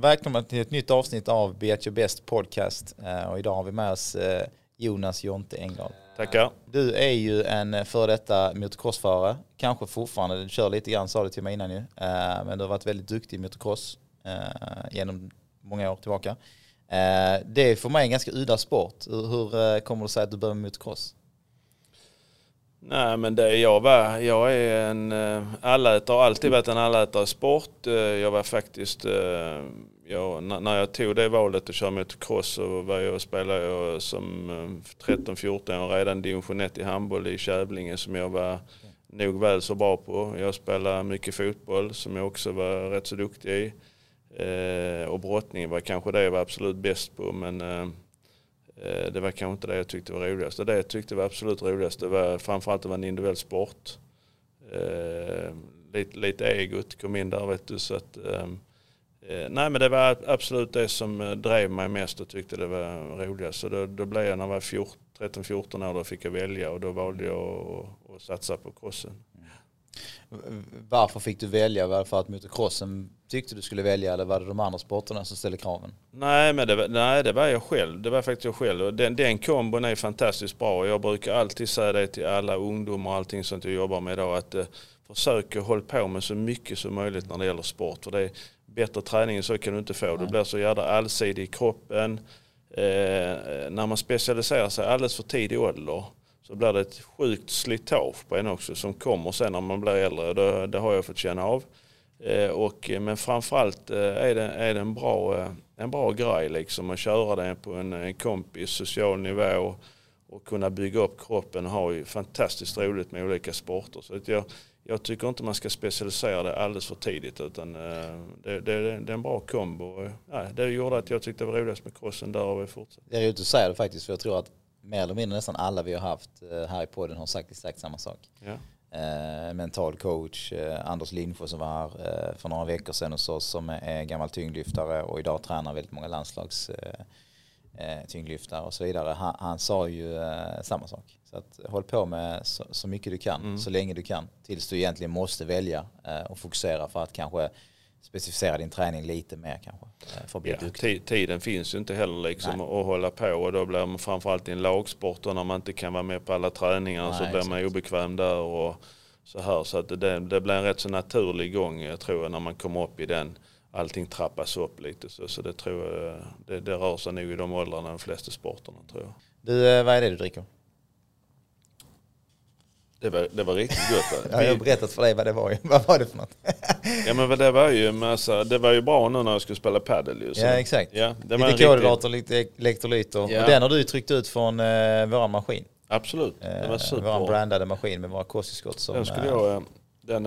välkomna till ett nytt avsnitt av Be Your Best Podcast. Eh, och idag har vi med oss eh, Jonas Jonte Engdahl. Tackar. Du är ju en före detta motocrossförare, kanske fortfarande, du kör lite grann sa du till mig innan ju. Eh, men du har varit väldigt duktig i motocross eh, genom många år tillbaka. Eh, det är för mig en ganska udda sport. Hur, eh, kommer det sig att du började med motocross? Nej men det jag var, jag är en eh, allätare, har alltid varit en allätare i sport. Eh, jag var faktiskt, eh, jag, när jag tog det valet att köra motocross så var jag och spelade jag som 13-14 år redan division 1 i handboll i Kävlinge som jag var nog väl så bra på. Jag spelade mycket fotboll som jag också var rätt så duktig i. Och brottning var kanske det jag var absolut bäst på men Eh, det var kanske inte det jag tyckte var roligast. Det jag tyckte var absolut roligast det var framförallt det var en individuell sport. Eh, lite, lite egot kom in där vet du. Så att, ehm, eh, nej men det var absolut det som drev mig mest och tyckte det var roligast. Så då, då blev jag när jag var 13-14 år då fick jag välja och då valde jag att, att satsa på crossen. Varför fick du välja? Var det för att motocrossen tyckte du skulle välja eller var det de andra sporterna som ställde kraven? Nej, men det nej, det var jag själv. Det var faktiskt jag själv. Och den, den kombon är fantastiskt bra. Och jag brukar alltid säga det till alla ungdomar och allting sånt jag jobbar med idag. Att eh, försök att hålla på med så mycket som möjligt när det gäller sport. För det är bättre träning än så kan du inte få. Du blir så jävla allsidig i kroppen. Eh, när man specialiserar sig alldeles för tidig ålder så blir det ett sjukt slitage på en också som kommer sen när man blir äldre. Det, det har jag fått känna av. Eh, och, eh, men framförallt eh, är det, är det en, bra, eh, en bra grej liksom att köra det på en, en kompis social nivå och, och kunna bygga upp kroppen och ha fantastiskt roligt med olika sporter. Så att jag, jag tycker inte man ska specialisera det alldeles för tidigt utan eh, det, det, det är en bra kombo. Eh, ja, det gjorde att jag tyckte det var roligast med crossen där och vi fortsatte. Det är roligt att säger det faktiskt för jag tror att mer eller mindre nästan alla vi har haft eh, här i podden har sagt exakt samma sak. Ja. Eh, mental coach, eh, Anders Lindsjö som var här eh, för några veckor sedan hos oss som är gammal tyngdlyftare och idag tränar väldigt många landslags eh, eh, tyngdlyftare och så vidare. Han, han sa ju samma sak. Så att håll på med så, så mycket du kan, Mm. så länge du kan. Tills du egentligen måste välja och fokusera för att kanske specificera din träning lite mer kanske. eh, För att bli Ja, tiden finns ju inte heller liksom Nej. att hålla på och då blir man framförallt i en lagsport och när man inte kan vara med på alla träningar så Nej, blir man exakt. obekväm där och så här. Så att det, det blir en rätt så naturlig gång jag tror jag när man kommer upp i den. Allting trappas upp lite så, så det tror jag det, det rör sig nog i de åldrarna de flesta sporterna tror jag. Du, eh, vad är det du dricker? Det var, det var riktigt gott. Ja, jag har berättat för dig vad det var. vad var det för något? Ja men det var ju massa, det var ju bra nu när jag skulle spela padel ju. så- Ja, exakt. Ja, det lite riktig- kolhydrater, lite elektrolyter. Ja. Och den har du tryckt ut från eh, vår maskin. Absolut, det var Eh, superbra. vår brandade maskin med våra kosttillskott. Som, Den skulle eh, jag, eh, den,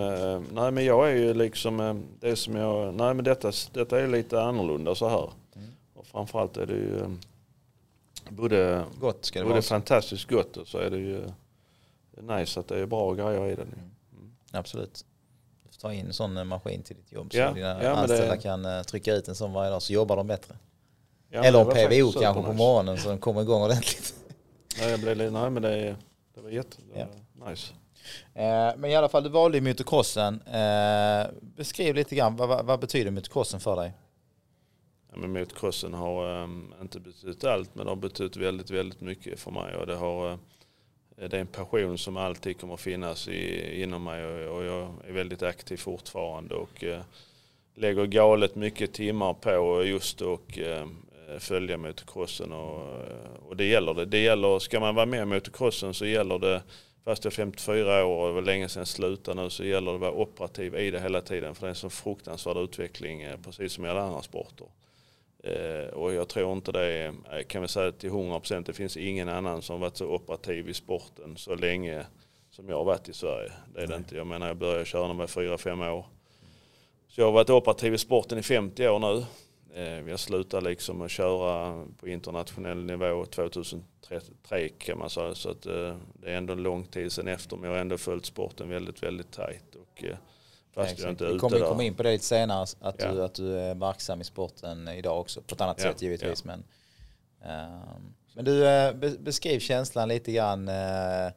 nej men jag är ju liksom, det som jag, nej men detta, detta är lite annorlunda så här. Mm. Och framförallt är det ju både, Gott både fantastiskt gott och så är det ju nice att det är bra grejer i den. ju. Absolut. Du får ta in en sån eh, maskin till ditt jobb så Ja, dina ja, anställda det- kan eh, trycka ut en sån varje dag så jobbar de bättre. Ja, Eller det om var PVO kanske på morgonen så de kommer igång ordentligt. Nej, jag blev, nej men det, det var jätte, det var nice. Eh, Men i alla fall, du valde ju motocrossen. Eh, Beskriv lite grann, vad, vad, vad betyder motocrossen för dig? Ja, men motocrossen har um, inte betytt allt men har betytt väldigt, väldigt mycket för mig. Och det, har, Eh, det är en passion som alltid kommer finnas i, inom mig och, och jag är väldigt aktiv fortfarande och eh, lägger galet mycket timmar på just och eh, följa motocrossen och, eh, och det gäller det. det gäller, ska man vara med i motocrossen så gäller det Fast jag är 54 år och det var länge sedan jag slutade nu så gäller det att vara operativ i det hela tiden. För det är en så fruktansvärd utveckling eh, precis som i alla andra sporter. Eh, och jag tror inte det är, jag kan vi säga till 100% det finns ingen annan som varit så operativ i sporten så länge som jag har varit i Sverige. Det är det inte. Jag menar jag började köra när jag var 4-5 år. Så jag har varit operativ i sporten i 50 år nu. Eh, jag slutade liksom att köra på internationell nivå 2003 kan man säga. Så att, eh, det är ändå en lång tid sedan efter men jag har ändå följt sporten väldigt, väldigt tajt. Och, eh, fast jag inte är Vi ute kommer där. komma in på det lite senare, att, Ja. du, att du är verksam i sporten idag också. På ett annat Ja, sätt givetvis. Men, ehm, men du, eh, be- beskriv känslan lite grann. eh,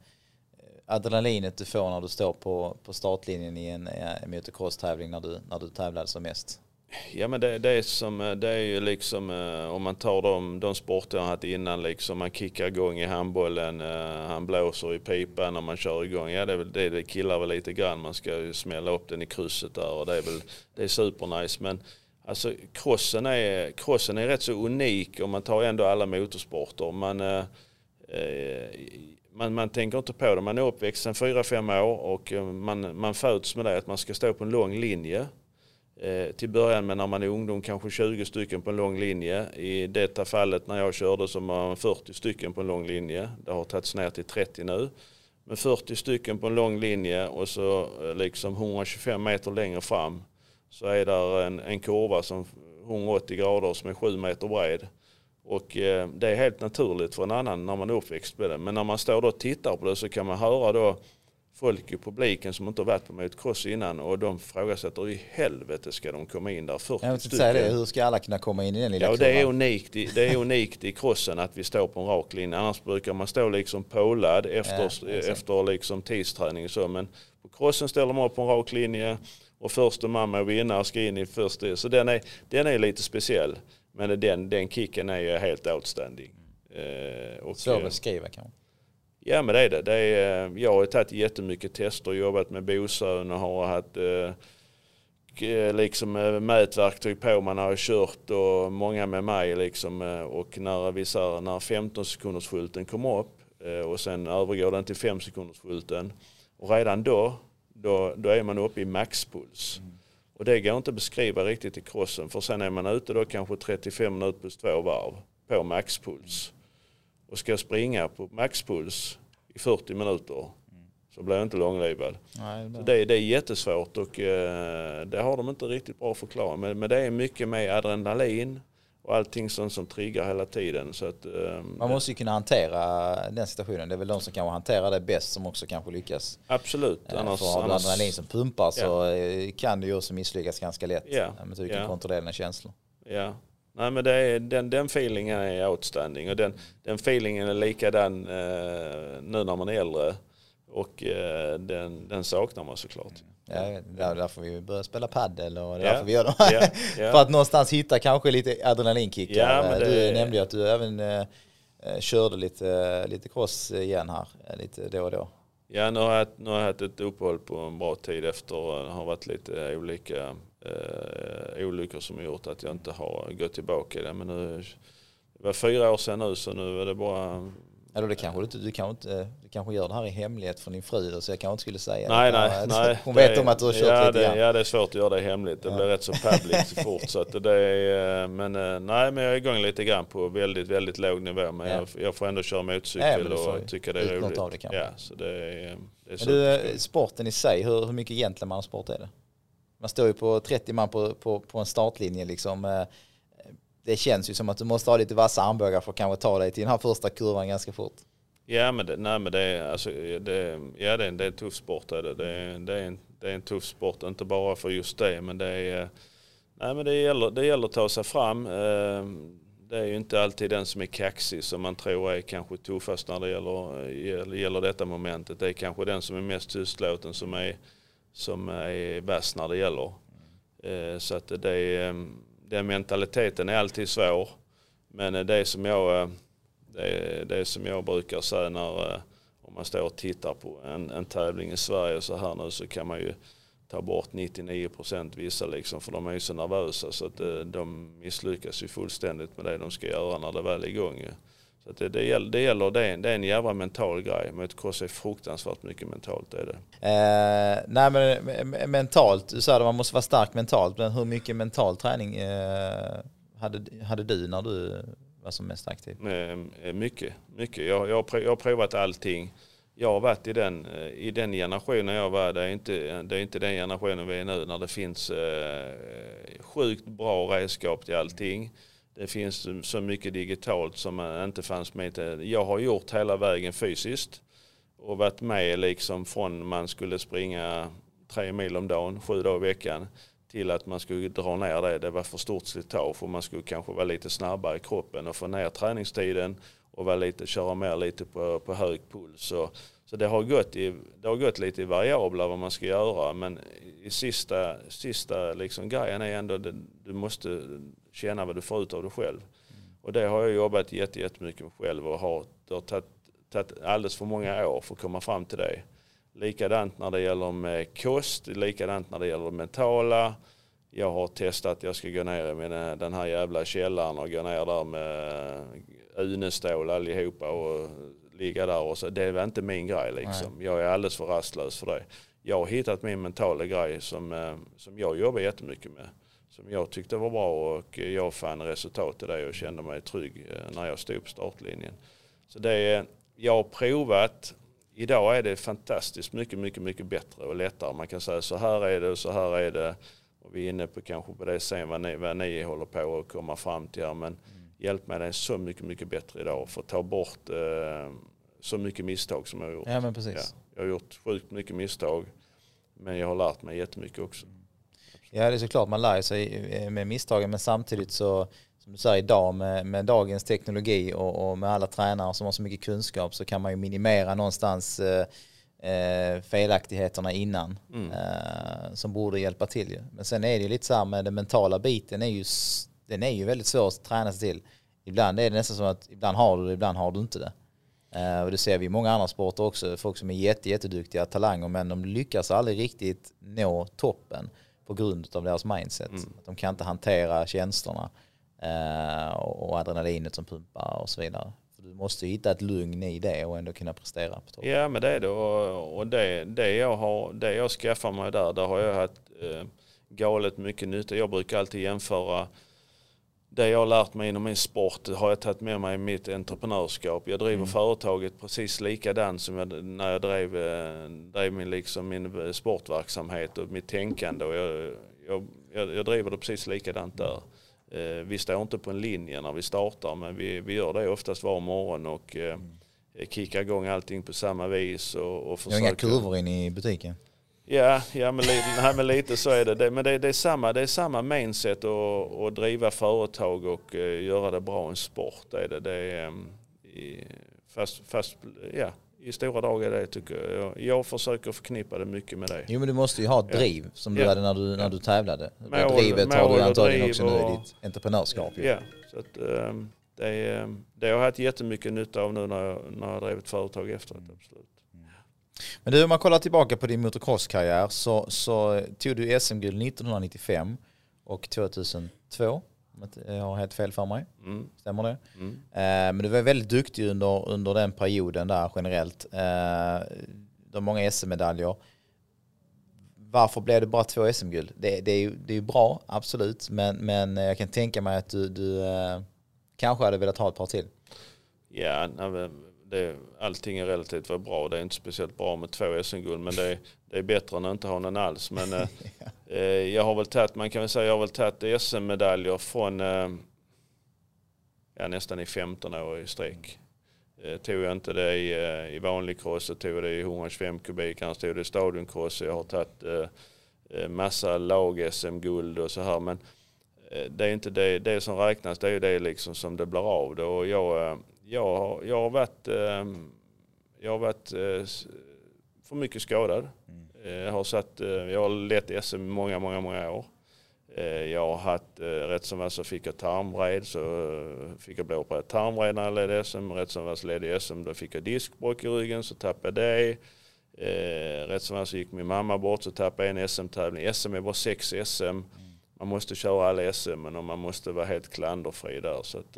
adrenalinet du får när du står på, på startlinjen i en, eh, motocross-tävling när du, när du tävlade som mest. Ja men det, det, är som, eh, det är ju liksom eh, om man tar de, de sporter jag haft innan liksom man kickar igång i handbollen, eh, han blåser i pipan när man kör igång. Ja det, är väl, det, det killar väl lite grann, man ska ju smälla upp den i krysset där och det är väl det är supernice. Men alltså crossen är, crossen är rätt så unik om man tar ändå alla motorsporter. Man, eh, man, man tänker inte på det, man är uppväxt sedan 4-5 år och man, man föds med det att man ska stå på en lång linje Eh, till början med när man är ungdom kanske 20 stycken på en lång linje. I detta fallet när jag körde så var man 40 stycken på en lång linje. Det har tagits ner till 30 nu. Men 40 stycken på en lång linje och så eh, liksom 125 meter längre fram så är där en, en kurva som 180 grader som är 7 meter bred. Och eh, det är helt naturligt för en annan när man är uppväxt med det. Men när man står då och tittar på det så kan man höra då folk i publiken som inte har varit på motocross innan och de frågasätter hur i helvete ska de komma in där 40 jag stycken. Säga det, hur ska alla kunna komma in i den lilla Ja det är, unikt, det är unikt i crossen att vi står på en rak linje. Annars brukar man stå liksom polad efter, ja, efter liksom tidsträning och så. Men på crossen ställer man upp på en rak linje och första man med vinnare ska in i första. Så den är, den är lite speciell. Men den, den kicken är ju helt outstanding. Mm. Svår att beskriva kanske? Ja men det är det. det är, eh, jag har tagit jättemycket tester och jobbat med Bosön och har haft eh, liksom eh, mätverktyg på. Man har kört och många med mig liksom. Eh, och när vi sa när 15 sekunders skylten kommer upp och sen övergår den till 5 sekunders skylten. Och redan då, då, då är man uppe i maxpuls. Mm. Och det går inte att beskriva riktigt i crossen för sen är man ute då kanske 35 minuter plus två varv på maxpuls och ska springa på maxpuls i 40 minuter så blir jag inte långlivad. Nej, det, det, det är jättesvårt och eh, det har de inte riktigt bra förklarat. Men, men det är mycket med adrenalin och allting sånt som triggar hela tiden. Så att, eh, Man måste ju kunna hantera den situationen. Det är väl de som kan hantera det bäst som också kanske lyckas. Absolut. Eh, annars, för har du adrenalin som pumpar så ja. Eh, kan du ju också misslyckas ganska lätt. Ja. Att du kan ja. kontrollera dina känslor. Ja, Nej men det är, den, den feelingen är outstanding och den, den feelingen är likadan eh, nu när man är äldre och eh, den, den saknar man såklart. Ja, därför vi börjar spela paddel och det är därför vi gör det. Ja, ja. För att någonstans hitta kanske lite adrenalinkickar. Ja, det... Du nämnde ju att du även eh, eh, körde lite, lite cross igen här, eh, lite då och då. Ja, nu har jag, nu har jag haft ett uppehåll på en bra tid efter, det har varit lite olika eh, olyckor som har gjort att jag inte har gått tillbaka i det. Men nu, det var fyra år sedan nu så nu är det bara eller det kanske du, du, kanske inte, du kanske gör det här i hemlighet från din fru så jag kanske inte skulle säga nej, det. Nej, nej. Hon vet om att du har kört ja, lite det, grann. Ja det är svårt att göra det hemligt. Det ja. blir rätt så public fort. Så att det är, eh, men eh, nej men jag är igång lite grann på väldigt, väldigt låg nivå. Men ja. jag, jag, får ändå köra motorcykel ja, och tycka det är roligt. Det, ja, så det är, det är men du, eh, sporten i sig, hur, hur mycket gentlemansport är det? Man står ju på 30 man på, på, på en startlinje liksom. Eh, det känns ju som att du måste ha lite vassa armbågar för att kanske ta dig till den här första kurvan ganska fort. Ja men det, nej, men det, är, alltså, det, ja, det, är, det är en tuff sport. Det, det, är, det, är en, det är en tuff sport, inte bara för just det men det är eh, Nej men det gäller, det gäller att ta sig fram. Eh, det är ju inte alltid den som är kaxig som man tror är kanske tuffast när det gäller, gäller detta momentet. Det är kanske den som är mest tystlåten som är som är bäst när det gäller. Eh, så att det ehm, den mentaliteten är alltid svår. Men det som jag, eh, det det som jag brukar säga när eh, om man står och tittar på en, en tävling i Sverige så här nu så kan man ju ta bort 99 procent vissa liksom för de är ju så nervösa så att de misslyckas ju fullständigt med det de ska göra när det väl är igång. Så det, det, gäller, det, gäller, det, är, det är en jävla mental grej. Motocross är fruktansvärt mycket mentalt. Är det. Eh, nej men mentalt, du sa att man måste vara stark mentalt. Men hur mycket mental träning eh, hade, hade du när du var som mest aktiv? Eh, mycket, mycket. Jag, jag, jag har provat allting. Jag har varit i den, eh, i den generationen jag var. Det är, inte, det är inte den generationen vi är nu när det finns eh, sjukt bra redskap till allting. Det finns så mycket digitalt som inte fanns med. Jag har gjort hela vägen fysiskt och varit med liksom från man skulle springa tre mil om dagen, sju dagar i veckan till att man skulle dra ner det. Det var för stort slitage och man skulle kanske vara lite snabbare i kroppen och få ner träningstiden och vara lite, köra mer lite på, på hög puls. Och, så det har, gått i, det har gått lite i variabler vad man ska göra men i sista, sista liksom grejen är ändå att du måste känna vad du får ut av dig själv. Och det har jag jobbat jättemycket med själv och har, det har tagit, tagit alldeles för många år för att komma fram till det. Likadant när det gäller med kost, likadant när det gäller mentala. Jag har testat, jag ska gå ner i den här jävla källaren och gå ner där med unestål allihopa och ligga där och så. Det var inte min grej liksom. Nej. Jag är alldeles för rastlös för det. Jag har hittat min mentala grej som, eh, som jag jobbar jättemycket med. Som jag tyckte var bra och jag fann resultat i det och kände mig trygg eh, när jag stod på startlinjen. Så det är, jag har provat Idag är det fantastiskt mycket, mycket, mycket bättre och lättare. Man kan säga så här är det och så här är det. Och vi är inne på kanske på det sen vad ni, vad ni håller på att komma fram till. Men mm. hjälpmedel är så mycket, mycket bättre idag för att ta bort eh, så mycket misstag som jag har gjort. Ja, men precis. Ja, jag har gjort sjukt mycket misstag. Men jag har lärt mig jättemycket också. Ja, det är såklart man lär sig med misstagen men samtidigt så som du säger idag med, med dagens teknologi och, och, med alla tränare som har så mycket kunskap så kan man ju minimera någonstans eh, eh, felaktigheterna innan mm. eh, som borde hjälpa till. Ju. Men sen är det ju lite så här med den mentala biten är ju, den är ju väldigt svår att träna sig till. Ibland är det nästan som att ibland har du det, ibland har du inte det. Eh, och det ser vi i många andra sporter också, folk som är jätte, jätteduktiga talanger men de lyckas aldrig riktigt nå toppen på grund av deras mindset. Mm. De kan inte hantera känslorna. Eh, och adrenalinet som pumpar och så vidare. Du måste hitta ett lugn i det och ändå kunna prestera på topp. Ja men det är det och det, det, jag, har, det jag skaffar mig där, där har jag haft eh, galet mycket nytta. Jag brukar alltid jämföra det jag har lärt mig inom min sport har jag tagit med mig i mitt entreprenörskap. Jag driver mm. företaget precis likadant som jag, när jag drev, eh, drev min, liksom min sportverksamhet och mitt tänkande. Och jag, jag, jag driver det precis likadant där. Eh, vi står inte på en linje när vi startar men vi, vi gör det oftast var morgon och eh, mm. kickar igång allting på samma vis. Och, och försöker... Inga kurvor in i butiken? Ja, ja men, lite, nej, men lite så är det. det men det, det, är samma, det är samma mindset att, att driva företag och uh, göra det bra en sport. Det är det. det är, um, i, fast, fast ja, i stora drag är det tycker jag. Jag försöker förknippa det mycket med det. Jo men du måste ju ha ett driv ja. som du ja. hade när du, när du tävlade. Mål, drivet har du antagligen också nu i ditt entreprenörskap. Ja, så att, um, det, är, det har jag haft jättemycket nytta av nu när jag, när jag drivit företag efteråt. Absolut. Men du, om man kollar tillbaka på din motocrosskarriär så, så tog du SM-guld 1995 och 2002. Om jag har helt fel för mig. Mm. Stämmer det? Mm. Eh, men du var väldigt duktig under, under den perioden där generellt. Eh, de många SM-medaljer. Varför blev det bara två SM-guld? Det, det, är ju, det är bra, absolut. Men, men jag kan tänka mig att du, du eh, kanske hade velat ha ett par till. Ja, det, allting är relativt bra. Det är inte speciellt bra med två SM-guld men det är, det är bättre än att inte ha någon alls. Men eh, eh, jag har väl tagit, man kan väl säga jag har väl tagit SM-medaljer från eh, ja, nästan i 15 år i sträck. Eh, tog jag inte det i, eh, i vanlig cross så tog jag det i 125 kubik, annars tog det i stadioncross. Jag har tagit eh, eh massa lag-SM-guld och så här. Men det är inte det, det som räknas, det är ju det liksom som det blir av. Det. Och jag, jag, jag har varit, ehm, jag har varit eh, för mycket skadad. Mm. Eh, jag har, satt, eh, jag har lett SM många, många, många år. Jag har haft, rätt som var så fick jag tarmvred, så fick jag bli opererad tarmvred när jag ledde SM. Rätt som var så ledde SM, då fick jag diskbråck i ryggen, så tappade jag det. Rätt som var så gick min mamma bort, så tappade jag en SM-tävling. SM är bara sex SM. Mm. Man måste köra alla SM, och man måste vara helt klanderfri där. Så att,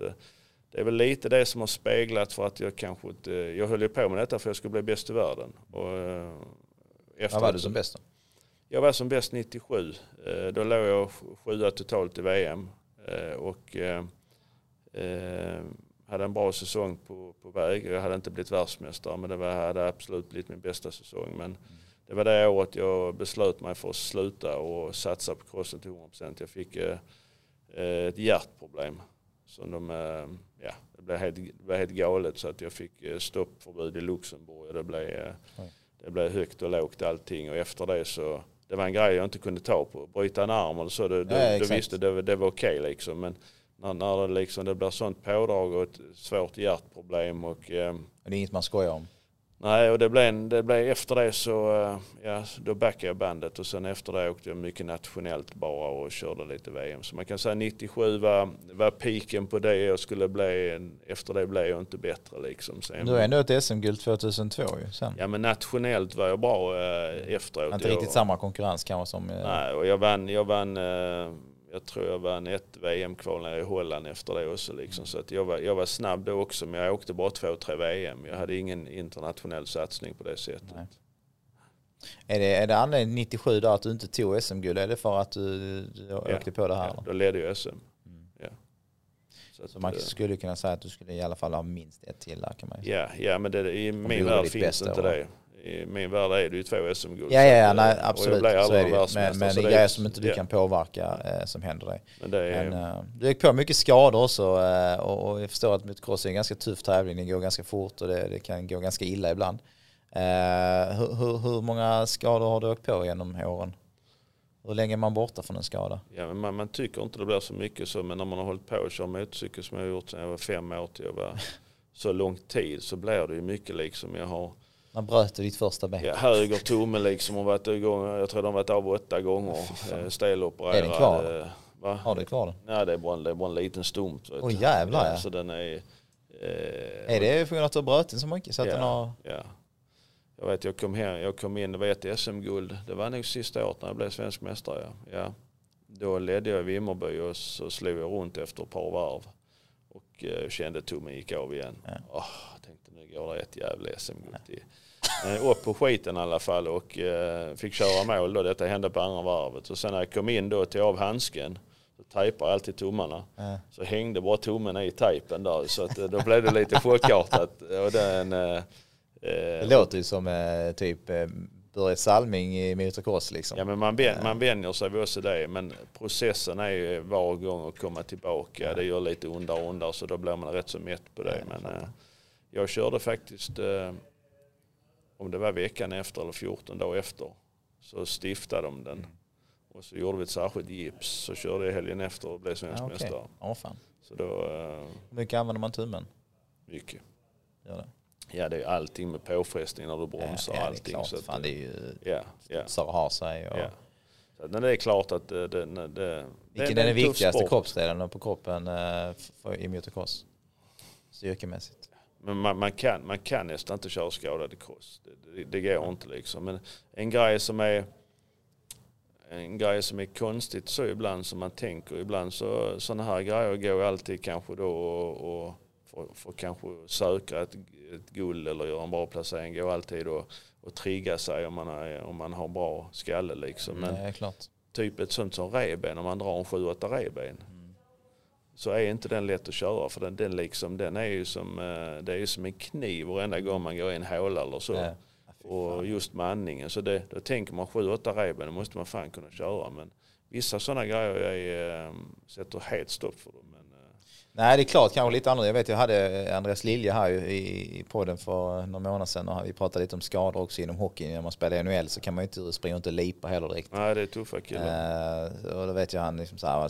det är väl lite det som har speglat för att jag kanske inte, jag höll ju på med detta för att jag skulle bli bäst i världen. Och efter eh, Vad var du som bäst då? Jag var som bäst 97. Eh, då låg jag sjua totalt i VM. Eh, och hade en bra säsong på, på väg. Jag hade inte blivit världsmästare men det var, hade absolut blivit min bästa säsong. Men det var det året jag beslöt mig för att sluta och satsa på crossen till 100%. Jag fick ett hjärtproblem. Som de, ja, det blev helt, det blev helt galet så att jag fick eh, stoppförbud i Luxemburg. Det blev, eh, det blev högt och lågt allting och efter det så det var en grej jag inte kunde ta på. Bryta en arm eller så, det, ja, du visste det, det var okej okay liksom. Men när, när det, liksom, det blir sånt pådrag och ett svårt hjärtproblem och... Eh, det är inget man skojar om? Nej, och det blev, en, det blev efter det så, eh, ja, då backade jag bandet och sen efter det åkte jag mycket nationellt bara och körde lite VM. Så man kan säga 97 var, var piken på det jag skulle bli, efter det blev jag inte bättre liksom. Sen, du är ändå ett SM-guld 2002 ju sen. Ja men nationellt var jag bra eh, efteråt. Inte riktigt samma konkurrens kanske som... Eh, Nej, och jag vann, jag vann eh, jag tror jag vann ett VM-kval nere i Holland efter det också. Liksom. Så att jag, var, jag var snabb då också men jag åkte bara två, tre VM. Jag hade ingen internationell satsning på det sättet. Nej. Är det, är det anledningen 97 då att du inte tog SM-guld? Är det för att du, du ja, åkte på det här? Ja, då ledde jag SM. Mm. Ja. Så, så man eh, skulle kunna säga att du skulle i alla fall ha minst ett till där kan man ju säga. Ja, ja men det, i min värld finns inte det i min värld är det ju två SM-guld. Ja, ja, ja nej, absolut. Så är det Men, men det är grejer som inte du ja. kan påverka eh, som händer dig. Men, det är, men uh, du gick på mycket skador också uh, och, och, jag förstår att motocross är en ganska tuff tävling. Det går ganska fort och det, det kan gå ganska illa ibland. Uh, hur, hur, hur, många skador har du åkt på genom åren? Hur länge är man borta från en skada? Ja, men man, man tycker inte det blir så mycket så, men när man har hållit på och kör motorcykel som jag har gjort sedan jag var fem år till jag var så lång tid så blir det ju mycket liksom. Jag har när bröt du ditt första ben? Ja, höger tumme liksom har varit igång, jag tror de har varit av åtta gånger. Oh, stelopererad. Är den kvar? Va? Har du kvar den? Nej det är bara en, det är bara en liten stump. Åh oh, jävlar ja. Så den är... Eh, är det för att du har brutit så mycket? Så att ja, den har... ja. Jag vet jag kom, hem, jag kom in, det var ett SM-guld. Det var nog sista året när jag blev svensk mästare. Ja. ja. Då ledde jag Vimmerby och så slog jag runt efter ett par varv. Och eh, kände tummen gick av igen. Ja. Oh, går det ett jävla SM-guld till. Eh, upp på skiten i alla fall och eh, fick köra mål då. Detta hände på andra varvet. Och sen när jag kom in då till av handsken så tejpar jag alltid tummarna. Ja. Så hängde bara tummen i tejpen där så att, eh, då blev det lite chockartat. Och den, eh, det låter ju som eh, typ eh, Börje Salming i motocross liksom. Ja men man, ben, man vänjer sig vid också det. Men processen är ju var gång att komma tillbaka. Ja. Det gör lite ondare och ondare så då blir man rätt så mätt på det. Men eh, jag körde faktiskt eh, om det var veckan efter eller 14 dagar efter, så stiftade de den. Och så gjorde vi ett särskilt gips, så körde jag helgen efter och blev svensk ja, okay. mästare. Oh, fan. Så då, uh, Hur mycket använder man tummen? Mycket. Gör det? Ja det är allting med påfrestning när du bromsar. Ja, ja, allting. Det klart. Så att, fan, det är ju ja, ja. så har sig. Och... Ja. Så, det är klart att det, det, det Vilken är den viktigaste kroppsdelen på kroppen uh, för, i motocross? Styrkemässigt? Men man, man, kan, man kan nästan inte köra skadad i cross. Det, det, det går inte liksom. Men en grej som är en grej som är konstigt så ibland som man tänker. Ibland så sådana här grejer går alltid kanske då och, och får, får kanske söka ett, ett guld eller göra en bra placering. Går alltid och, och trigga sig om man, är, om man har bra skalle liksom. Men Nej, klart. typ ett sånt som reben, om man drar en 7-8 reben så är inte den lätt att köra för den, den, liksom, den är ju som, eh, det är ju som en kniv varenda gång man går i en håla eller så. Ja. Och just med andningen. Så det, då tänker man 7-8 reben, då måste man fan kunna köra. Men vissa sådana grejer jag äh, sätter helt stopp för dem. Men, äh. Nej det är klart, kanske lite annorlunda. Jag vet jag hade Andreas Lilja här i, i podden för några månader sedan och vi pratade lite om skador också inom hockey. När man spelar i NHL så kan man ju inte springa och inte lipa heller direkt. Nej det är tuffa killar. Uh, och då vet jag han liksom så här,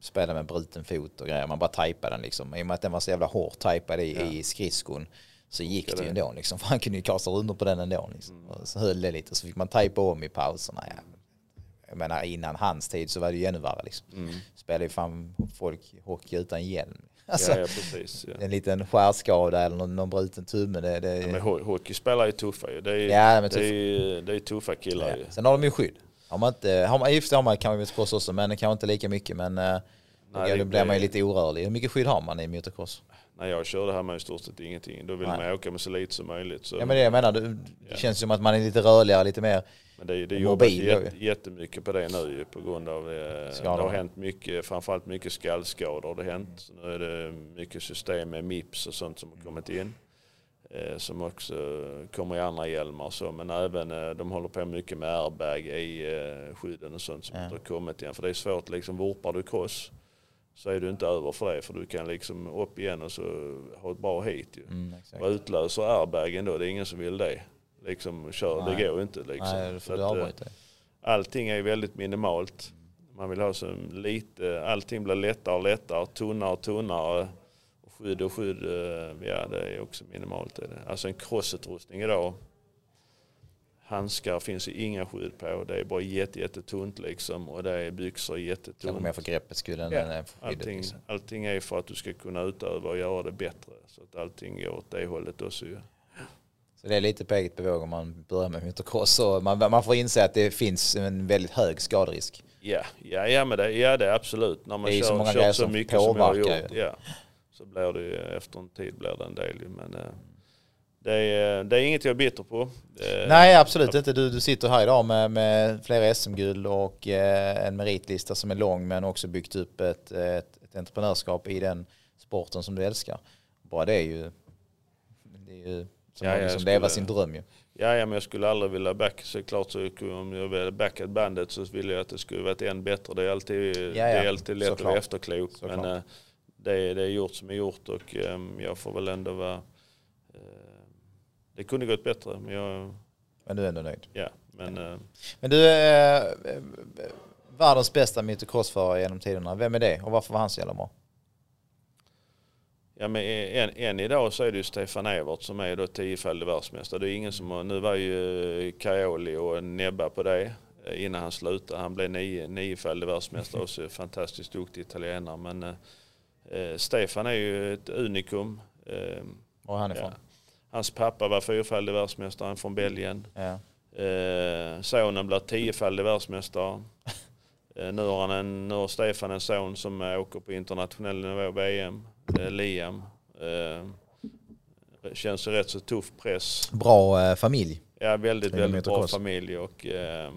spela med bruten fot och grejer. Man bara tajpade den liksom. I och med att den var så jävla hårt tajpad i, ja. i skridskon så gick det ju ändå liksom. För han kunde ju kasta rundor på den ändå liksom. Mm. Och så höll det lite så fick man tajpa om i pauserna. Ja. Jag menar innan hans tid så var det ju ännu värre liksom. Mm. Spelade ju fan folk hockey utan hjälm. Alltså, ja, ja, precis, ja. En liten skärskada eller någon, någon bruten tumme. Det, det... Ja, men hockey spelar ju tuffa ju. Det är, ja, det är, det är tuffa killar ju. Sen har de ju skydd. Har man inte, har man, just det har man kanske motocross också, men kanske inte lika mycket. Men uh, Nej, då blir man ju lite orörlig. Hur mycket skydd har man i motocross? När jag körde här med i stort sett ingenting. Då vill Nej. man åka med så lite som möjligt. Så. Ja men det jag menar, det ja. känns som att man är lite rörligare, lite mer men det, det. Det jättemycket på det nu på grund av eh, det har hänt mycket, framförallt mycket skallskador har det hänt. Så nu är det mycket system med MIPS och sånt som har kommit in. Eh, som också kommer i andra hjälmar och så. Men även eh, de håller på mycket med airbag i eh, skydden och sånt som ja. inte har kommit igen. För det är svårt liksom, vurpar du cross så är du inte över för det. För du kan liksom upp igen och så ha ett bra hit ju. Mm, och utlöser airbagen då, det är ingen som vill det. Liksom kör, Nej. det går inte liksom. Nej, för att, att, allting är väldigt minimalt. Man vill ha så lite, allting blir lättare och lättare, tunnare och tunnare skydd och skydd, eh, ja det är också minimalt. Alltså en crossutrustning idag handskar finns det inga skydd på. Det är bara jätte, jättetunt liksom och det är byxor jättetunt. Kanske mer för greppets skull än ja, för skyddet. Allting, liksom. allting är för att du ska kunna utöva och göra det bättre. Så att allting går åt det hållet också ju. Så det är lite på eget bevåg om man börjar med motocross. Man, man får inse att det finns en väldigt hög skaderisk. Ja, ja, ja, men det, ja det är absolut. När man det är kör, så, många kör så mycket som jag har gjort. Ja, så blir det ju, efter en tid blir det en del. Men, eh, det är, det är inget jag är bitter på. Nej, absolut inte. Du, du sitter här idag med, med flera SM-guld och eh, en meritlista som är lång men också byggt upp ett, ett, ett entreprenörskap i den sporten som du älskar. Bara det är ju, det är ju som ja, liksom skulle, leva sin dröm ju. Ja, ja, men jag skulle aldrig vilja backa. Så klart så om jag ville backat bandet så ville jag att det skulle varit än bättre. Det är alltid, ja, ja. Det är alltid lätt att vara efterklok. Men äh, det, det är gjort som är gjort och ähm, jag får väl ändå vara det kunde gått bättre. Men, jag, men du är ändå nöjd? Ja. Men, äh, men du är äh, världens bästa motocrossförare genom tiderna. Vem är det och varför var han så jävla bra? Ja, men än, än idag så är det ju Stefan Evert som är då tiofaldig världsmästare. Det är ingen som nu var ju Caioli och Nebba på det eh, innan han slutade. Han blev nio, niofaldig världsmästare och så fantastiskt duktig italienare. Men eh, Stefan är ju ett unikum. Eh, Var är han ifrån? Ja. Hans pappa var fyrfaldig världsmästare från Belgien. Ja. Eh, sonen blir tiofaldig världsmästare. Eh, nu, har han en, nu har Stefan en son som åker på internationell nivå, VM, eh, Liam. Eh, känns ju rätt så tuff press. Bra eh, familj. Ja, väldigt, väldigt bra familj. Och, eh,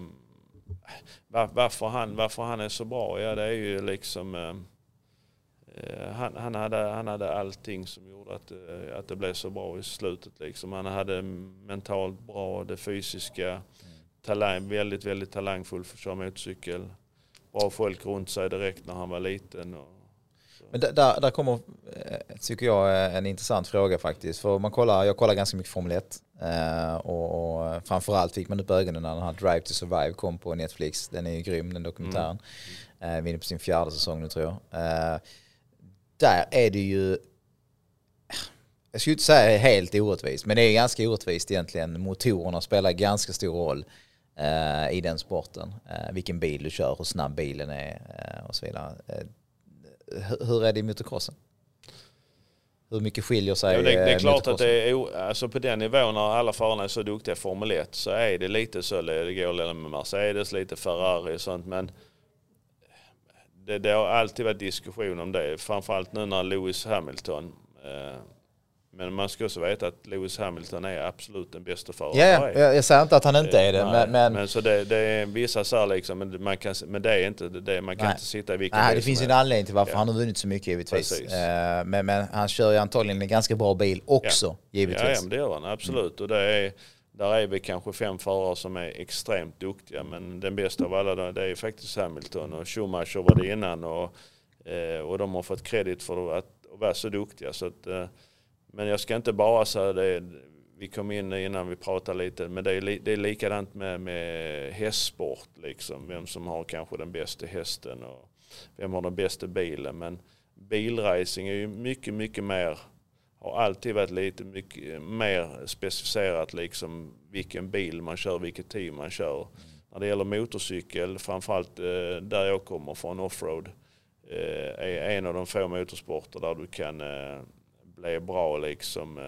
var, varför, han, varför han är så bra, ja det är ju liksom eh, Eh, han, han, hade, han hade allting som gjorde att, eh, att det blev så bra i slutet. Liksom. Han hade mentalt bra, det fysiska, talang, väldigt, väldigt talangfull för att köra motorcykel. Bra folk runt sig direkt när han var liten. Men där, där kommer, eh, tycker jag, en intressant fråga faktiskt. För man kollar, jag kollar ganska mycket Formel 1 och, och framförallt fick man upp ögonen när den här Drive to Survive kom på Netflix. Den är ju grym, den dokumentären. Mm. Vi är inne på sin fjärde säsong nu tror jag där är det ju, jag skulle inte säga helt orättvist, men det är ganska orättvist egentligen. Motorerna spelar ganska stor roll eh, i den sporten. Eh, vilken bil du kör, hur snabb bilen är eh, och så vidare. Eh, hur är det i motocrossen? Hur mycket skiljer sig ja, det, det är klart att det är, alltså på den nivån när alla förarna är så duktiga i Formel 1 så är det lite så, det går med Mercedes, lite Ferrari och sånt men det, det, har alltid varit diskussion om det. Framförallt nu när Lewis Hamilton eh, men man ska också veta att Lewis Hamilton är absolut den bästa föraren. Ja, jag, jag säger inte att han inte är det. Eh, men, men, men så det, det, är vissa så här liksom, men, man kan, men det är inte det. Man kan nej. inte sitta i vilken Nej, det finns ju en anledning till varför ja. han har vunnit så mycket givetvis. Eh, men, men han kör ju antagligen en ganska bra bil också, ja. givetvis. Ja, ja, det gör han absolut. Mm. Och det är, där är vi kanske fem förare som är extremt duktiga men den bästa av alla det är faktiskt Hamilton och Schumacher var det innan och, eh, och de har fått kredit för att, vara så duktiga. Så att, eh, men jag ska inte bara säga det, vi kom in innan vi pratade lite, men det är, det är likadant med, med hästsport, liksom. vem som har kanske den bästa hästen och vem har den bästa bilen. Men bilracing är ju mycket, mycket mer har alltid varit lite mycket mer specificerat liksom vilken bil man kör, vilket team man kör. När det gäller motorcykel, framförallt eh, där jag kommer från offroad, eh, är en av de få motorsporter där du kan eh, bli bra liksom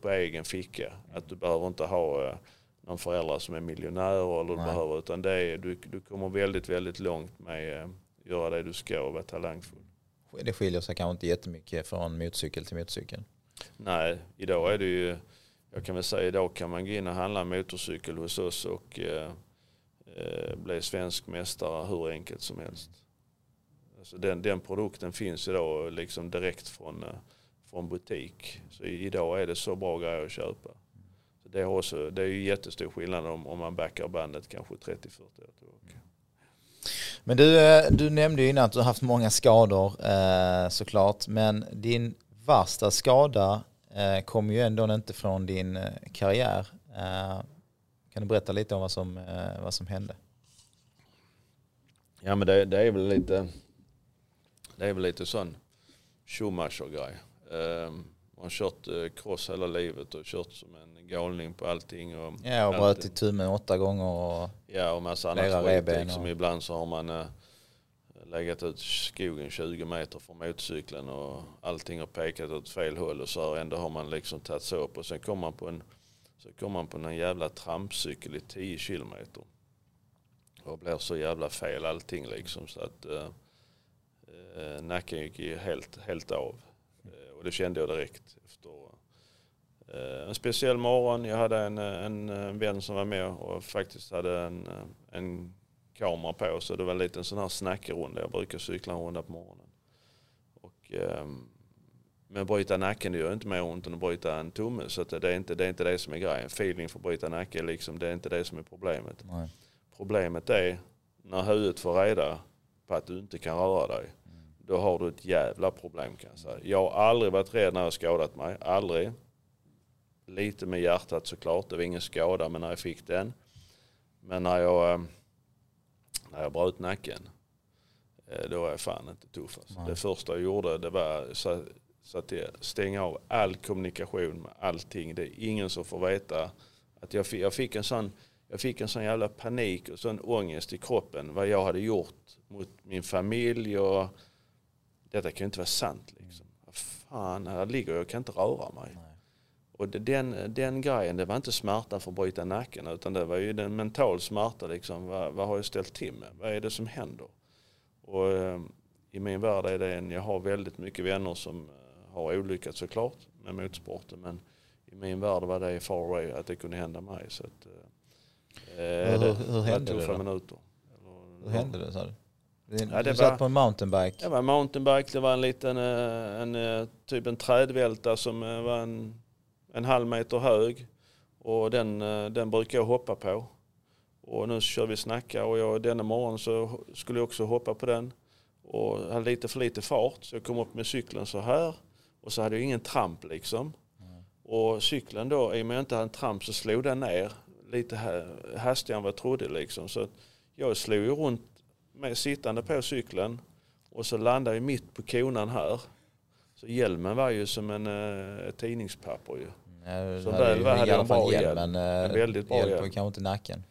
på, egen ficka. Att du behöver inte ha någon förälder som är miljonär eller du behöver, utan det är, du, du kommer väldigt, väldigt långt med att göra det du ska och vara talangfull det skiljer sig kanske inte jättemycket från motorcykel till motorcykel. Nej, idag är det ju, jag kan väl säga idag kan man gå in och handla motorcykel hos oss och eh, eh bli svensk mästare hur enkelt som helst. Alltså den, den produkten finns idag liksom direkt från, eh, från butik. Så idag är det så bra grejer att köpa. Så det, är också, det är ju jättestor skillnad om, om man backar bandet kanske 30-40 år tillbaka. Men du, eh, du nämnde ju innan att du har haft många skador eh, såklart. Men din värsta skada eh, kom ju ändå inte från din eh, karriär. Eh, kan du berätta lite om vad som, vad som hände? Ja men det, det, är väl lite det är väl lite sån Schumacher-grej. Eh, man har kört eh, cross hela livet och kört som en galning på allting. Och Ja, och bröt i tummen åtta gånger och Ja, och massa annat skit. Liksom. och- Ibland så har man eh, legat ut skogen 20 meter från motorcykeln och allting har pekat åt fel håll och så har ändå har man liksom tagit sig upp och sen kommer man på en så kommer man på en jävla trampcykel i 10 kilometer. Och blir så jävla fel allting liksom så att eh, eh, nacken gick ju helt, helt av. Och det kände jag direkt efter eh, en speciell morgon. Jag hade en, eh, en, eh, vän som var med och faktiskt hade en, en kamera på så det var en liten sån här snackrunda. Jag brukar cykla en runda på morgonen. Och, ehm, men bryta nacken det gör inte mer ont än att bryta en tumme så det, är inte, det är inte det som är grejen. Feeling för att bryta nacken liksom, det är inte det som är problemet. nej. Problemet är när huvudet får reda på att du inte kan röra dig. Då har du ett jävla problem kan jag säga. Jag har aldrig varit rädd när jag skadat mig. Aldrig. Lite med hjärtat såklart. Det var ingen skada men när jag fick den. Men när jag, eh, när jag bröt nacken. eh, Då var jag fan inte tuff. Alltså. Det första jag gjorde det var så, att jag stänga av all kommunikation med allting. Det är ingen som får veta. Att jag, fick, jag, fick en sån, jag fick en sån jävla panik och sån ångest i kroppen. Vad jag hade gjort mot min familj. Och, detta kan ju inte vara sant. Liksom. Vad fan, här ligger jag och kan inte röra mig. Nej. Och den, den grejen, det var inte smärtan för att bryta nacken utan det var ju den mental smärta. Liksom. Vad, vad har jag ställt till med? Vad är det som händer? Och, eh, I min värld är det en, jag har väldigt mycket vänner som eh, har olyckats såklart med motorsporten. Men i min värld var det far away att det kunde hända mig. Så att, eh, Hur- det hur hände det då? minuter. Eller- Hur hände det sa du? Du, Ja, det satt var- på en mountainbike. Det var en mountainbike, det var en liten, eh, en, eh, typ en trädvälta som eh, var en, en halv meter hög. Och den, den brukar jag hoppa på. Och nu kör vi snacka och jag, denna morgon så skulle jag också hoppa på den. Och hade lite för lite fart så jag kom upp med cykeln så här. Och så hade jag ingen tramp liksom. Och cykeln då, i och med att jag inte hade en tramp så slog den ner lite ha- hastigare än vad jag trodde liksom. Så jag slog ju runt med sittande på cykeln och så landade jag mitt på konan här. Så hjälmen var ju som en uh, tidningspapper ju. Ja, Så väl var- hade en bra hjälm, hjälm. men En väldigt bra hjälm. kanske inte nacken.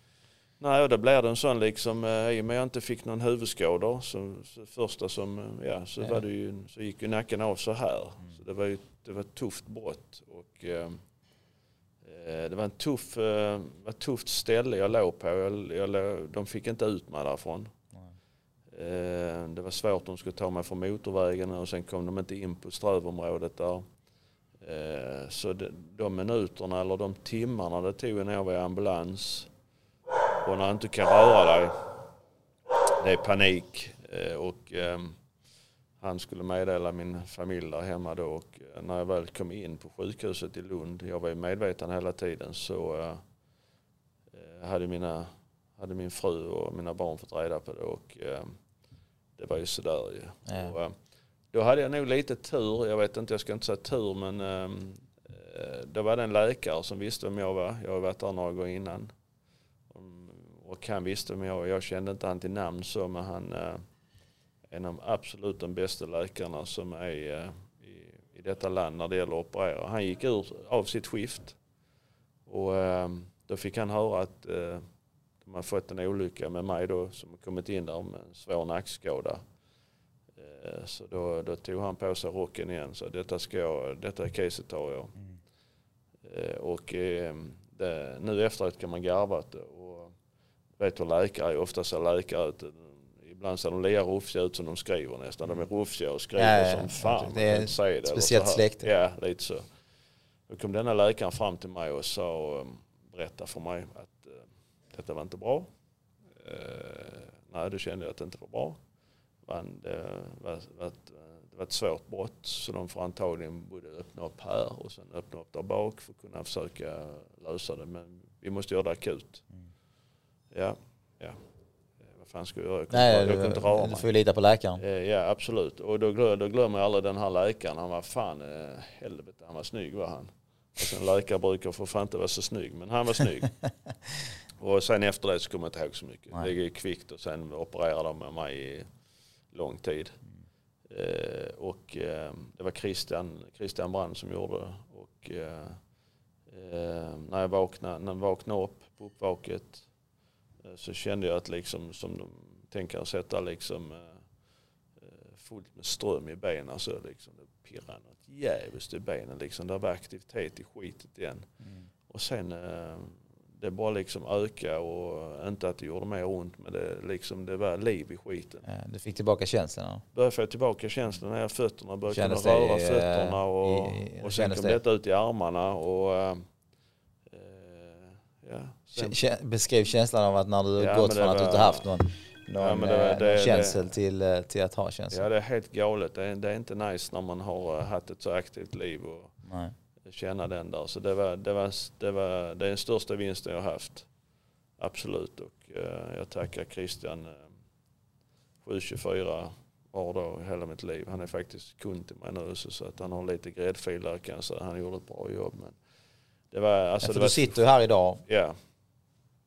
Nej, och då blev det en sån liksom, eh, i och med att jag inte fick någon huvudskador, så, så första som, eh, ja, så, Ja. Var det ju, så gick ju nacken av så här. Så det var ju det var ett tufft brott. Och, eh, eh, det var en tuff, eh, ett tufft ställe jag låg på. Jag, jag de fick inte ut mig därifrån. Eh, det var svårt, de skulle ta mig från motorvägen och sen kom de inte in på strövområdet där. Eh, så de, minuterna eller de timmarna det tog när jag var i ambulans och när jag inte kan röra dig. Det är panik. Eh, och ehm, han skulle meddela min familj där hemma då. Och när jag väl kom in på sjukhuset i Lund, jag var ju medveten hela tiden, så hade, mina, hade min fru och mina barn fått reda på det. Och ehm, det var ju sådär ju. Ja. Och, eh, då hade jag nog lite tur, jag vet inte, jag ska inte säga tur, men ehm, eh, det var det en läkare som visste vem jag var. Jag har varit där några gånger innan. Och han visste vem jag var. Jag kände inte han till namn så, men han eh, är en av absolut de bästa läkarna som är eh, i, i detta land när det gäller att operera. Han gick ur av sitt skift och eh, då fick han höra att eh, de har fått en olycka med mig då som har kommit in där med en svår nackskada. Eh, Så då, då tog han på sig rocken igen. Så detta, ska jag, detta caset tar jag. Eh, Och eh, det, nu efteråt kan man garva åt det. Och vet hur läkare är. Ofta ser läkare ut. Ibland ser de lika rufsiga ut som de skriver nästan. De är rufsiga och skriver Ja, ja, som fan. det är eller speciellt släkte. Ja, lite så. Då kom denna läkaren fram till mig och sa och berättade för mig att eh, detta var inte bra. Eh, nej, då kände jag att det inte var bra. Men det var, var, ett, det var ett svårt brott så de får antagligen både öppna upp här och sen öppna upp där bak för att kunna försöka lösa det. Men vi måste göra det akut. Mm. Ja, ja. Eh, Vad fan ska jag göra? Jag kunde, Nej, jag du, kunde inte röra du mig. får ju lita på läkaren. Eh, Ja absolut. Och då, då glömmer jag aldrig den här läkaren. Han var fan eh, helvete, han var snygg var han. Alltså en läkare brukar för fan inte vara så snygg men han var snygg. och sen efter det så kommer jag inte ihåg så mycket. Nej. Det gick kvickt och sen opererade de med mig i lång tid. Eh, och eh, det var Christian, Christian Brand som gjorde. Och, eh, eh, när, jag vaknade, när jag vaknade upp på uppvaket eh, så kände jag att liksom som de tänker sätta liksom eh, fullt med ström i benen så liksom det pirrade något jävligt i benen liksom. Det var aktivitet i skitet igen. Mm. Och sen det bara liksom öka och inte att det gjorde mer ont men det, liksom, det var liv i skiten. Du fick tillbaka känslan? Började få tillbaka känslan när jag fötterna började kunna röra i, fötterna och, i, och sen kom det? detta ut i armarna. Och, äh, ja, sen. Beskriv känslan av att när du ja, gått från var, att du inte haft någon, någon, ja, det var, det, någon känsel till, eh, till att ha känsel. Ja det är helt galet. Det är, det är inte nice när man har haft ett så aktivt liv. Och, Nej känna den där. Så det, var, det, var, det, var, det är den största vinsten jag haft. Absolut. Och eh, jag tackar Christian eh, 724 år då hela mitt liv. Han är faktiskt kund till mig nu så att han har lite gräddfil där kan jag säga. Han gjorde ett bra jobb. Men det var, alltså, ja, för det du sitter ju här idag. Ja.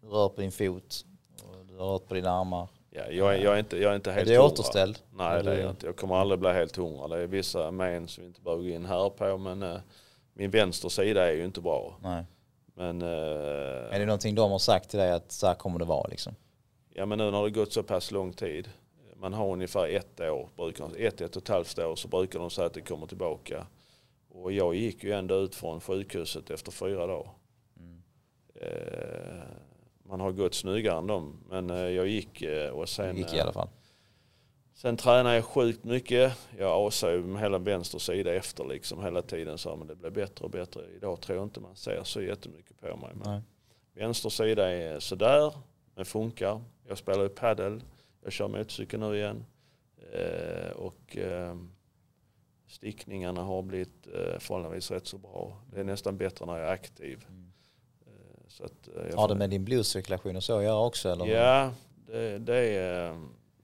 Du rör på din fot. Och du har rört på dina armar. Ja, jag, är, jag, är inte, jag är inte helt Är du återställd? Nej det är jag inte. Jag kommer aldrig bli helt hundra. Det är vissa men som vi inte behöver gå in här på men eh, min vänster sida är ju inte bra. Nej. Men, eh, är det någonting de har sagt till dig att så här kommer det vara liksom? Ja men nu när det gått så pass lång tid. Man har ungefär ett år, brukar, ett, ett och ett halvt år så brukar de säga att det kommer tillbaka. Och jag gick ju ändå ut från sjukhuset efter fyra dagar. Mm. Eh, man har gått snyggare än dem. Men eh, jag gick och sen... Du gick i alla fall? Sen tränar jag sjukt mycket. Jag asar ju med hela vänster sida efter liksom hela tiden. Så men det blir bättre och bättre. Idag tror jag inte man ser så jättemycket på mig. Men vänster sida är sådär, men funkar. Jag spelar ju padel. Jag kör motorcykel nu igen. Eh, och eh, stickningarna har blivit eh, förhållandevis rätt så bra. Det är nästan bättre när jag är aktiv. Mm. Eh, så att, eh, har det med din blodcirkulation och så att göra också? Eller? Ja, det, det är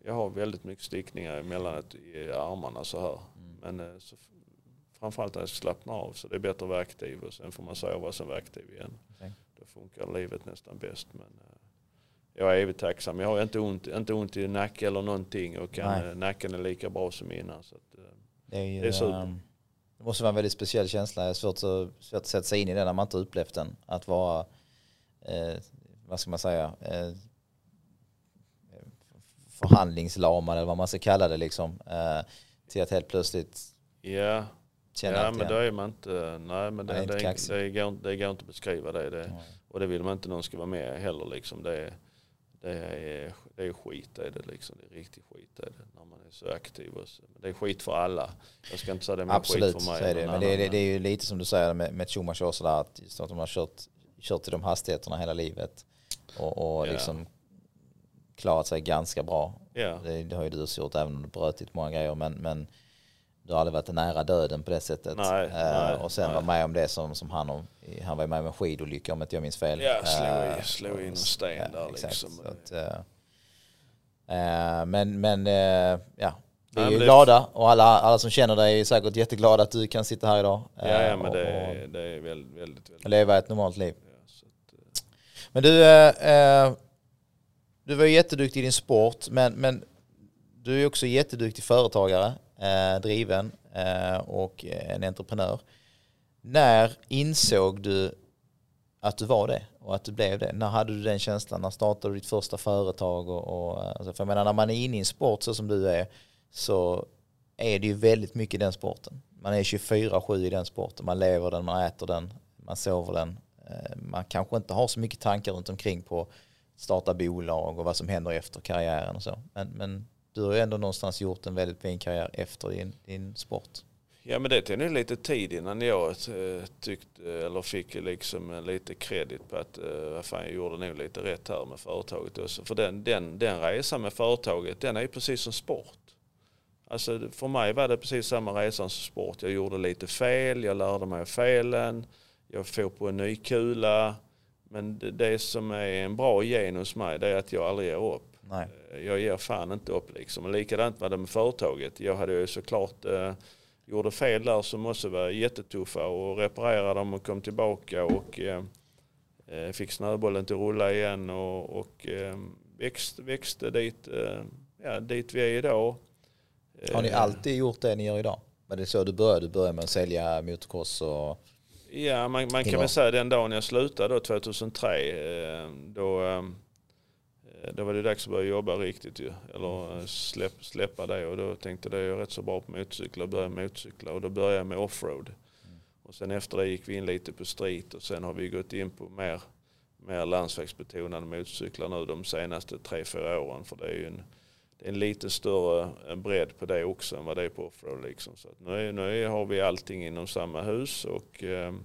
jag har väldigt mycket stickningar emellanåt i armarna så här. Mm. Men eh, så, framförallt när jag slappnar av så det är bättre att vara aktiv och sen får man sova och sen vara aktiv igen. Okay. Då funkar livet nästan bäst. Men eh, jag är evigt tacksam. Jag har inte ont, inte ont i nacken eller någonting och kan. Eh, nacken är lika bra som innan. Så att, det, är ju, det är super. Um, det måste vara en väldigt speciell känsla. Det är svårt, så, svårt att sätta sig in i det när man inte upplevt den. Att vara, eh, vad ska man säga, eh, förhandlingslamad eller vad man ska kalla det liksom. Eh, till att helt plötsligt ja. känna ja, men då är man inte, nej men det, det, det, det, går, det går inte att beskriva det. det mm. Och det vill man inte någon ska vara med heller liksom. Det, det, är, det är skit är det liksom. Det är riktigt skit är det när man är så aktiv. Och så. Det är skit för alla. Jag ska inte säga det men Absolut, skit för mig. Absolut, men det, är, det är ju lite som du säger med, med Schumacher sådär att, just att de har kört, kört i de hastigheterna hela livet. Och, och ja. liksom klarat sig ganska bra. Yeah. Det, det, har ju du gjort även om du brutit många grejer. Men, men du har aldrig varit nära döden på det sättet. Nej, uh, nej, och sen nej. var med om det som, som han, om, han var med om en skidolycka om inte jag minns fel. Ja, slog, uh, slog in en sten ja, där exakt, liksom. Att, uh, men men ja, vi är ju glada och alla, alla som känner dig är säkert jätteglada att du kan sitta här idag. Ja, ja men och, det, är, det är väldigt, väldigt, väldigt. Leva ett normalt liv. Ja, att, men du, du var ju jätteduktig i din sport, men, men du är också jätteduktig företagare, eh, driven eh, och en entreprenör. När insåg du att du var det och att du blev det? När hade du den känslan? När startade du ditt första företag? Och, och, alltså för jag menar, när man är inne i en sport så som du är så är det ju väldigt mycket i den sporten. Man är 24-7 i den sporten, man lever den, man äter den, man sover den. Eh, man kanske inte har så mycket tankar runt omkring på starta bolag och vad som händer efter karriären och så. Men, men du har ju ändå någonstans gjort en väldigt fin karriär efter din, din sport. Ja men det tog nog lite tid innan jag eh, tyckte eller fick liksom lite kredit på att eh, vad fan, jag gjorde nog lite rätt här med företaget också. För den, den, den resan med företaget den är ju precis som sport. Alltså för mig var det precis samma resa som sport. Jag gjorde lite fel, jag lärde mig av felen, jag får på en ny kula, men det, det, som är en bra gen hos mig det är att jag aldrig ger upp. Nej. Eh, jag ger fan inte upp liksom. Och likadant var det med företaget. Jag hade ju såklart eh, gjorde fel där som måste vara jättetuffa och reparera dem och kom tillbaka och eh, eh fick snöbollen till rulla igen och, och eh, växt, växte dit, eh, ja, dit vi är idag. Har ni alltid gjort det ni gör idag? Var det så du började? Du började med att sälja motocross och... Ja, man, man kan väl säga den dagen jag slutade då, 2003, eh, då, eh, då var det dags att börja jobba riktigt ju. Eller eh, släpp, släppa det och då tänkte jag jag är rätt så bra på motorcyklar och började motorcykla och då började jag med offroad. Mm. Och sen efter det gick vi in lite på street och sen har vi gått in på mer, mer landsvägsbetonade motorcyklar nu de senaste tre, fyra åren. För det är ju en, det är en lite större bredd på det också än vad det är på offroad. Liksom. Så nu, nu har vi allting inom samma hus och ehm, ehm,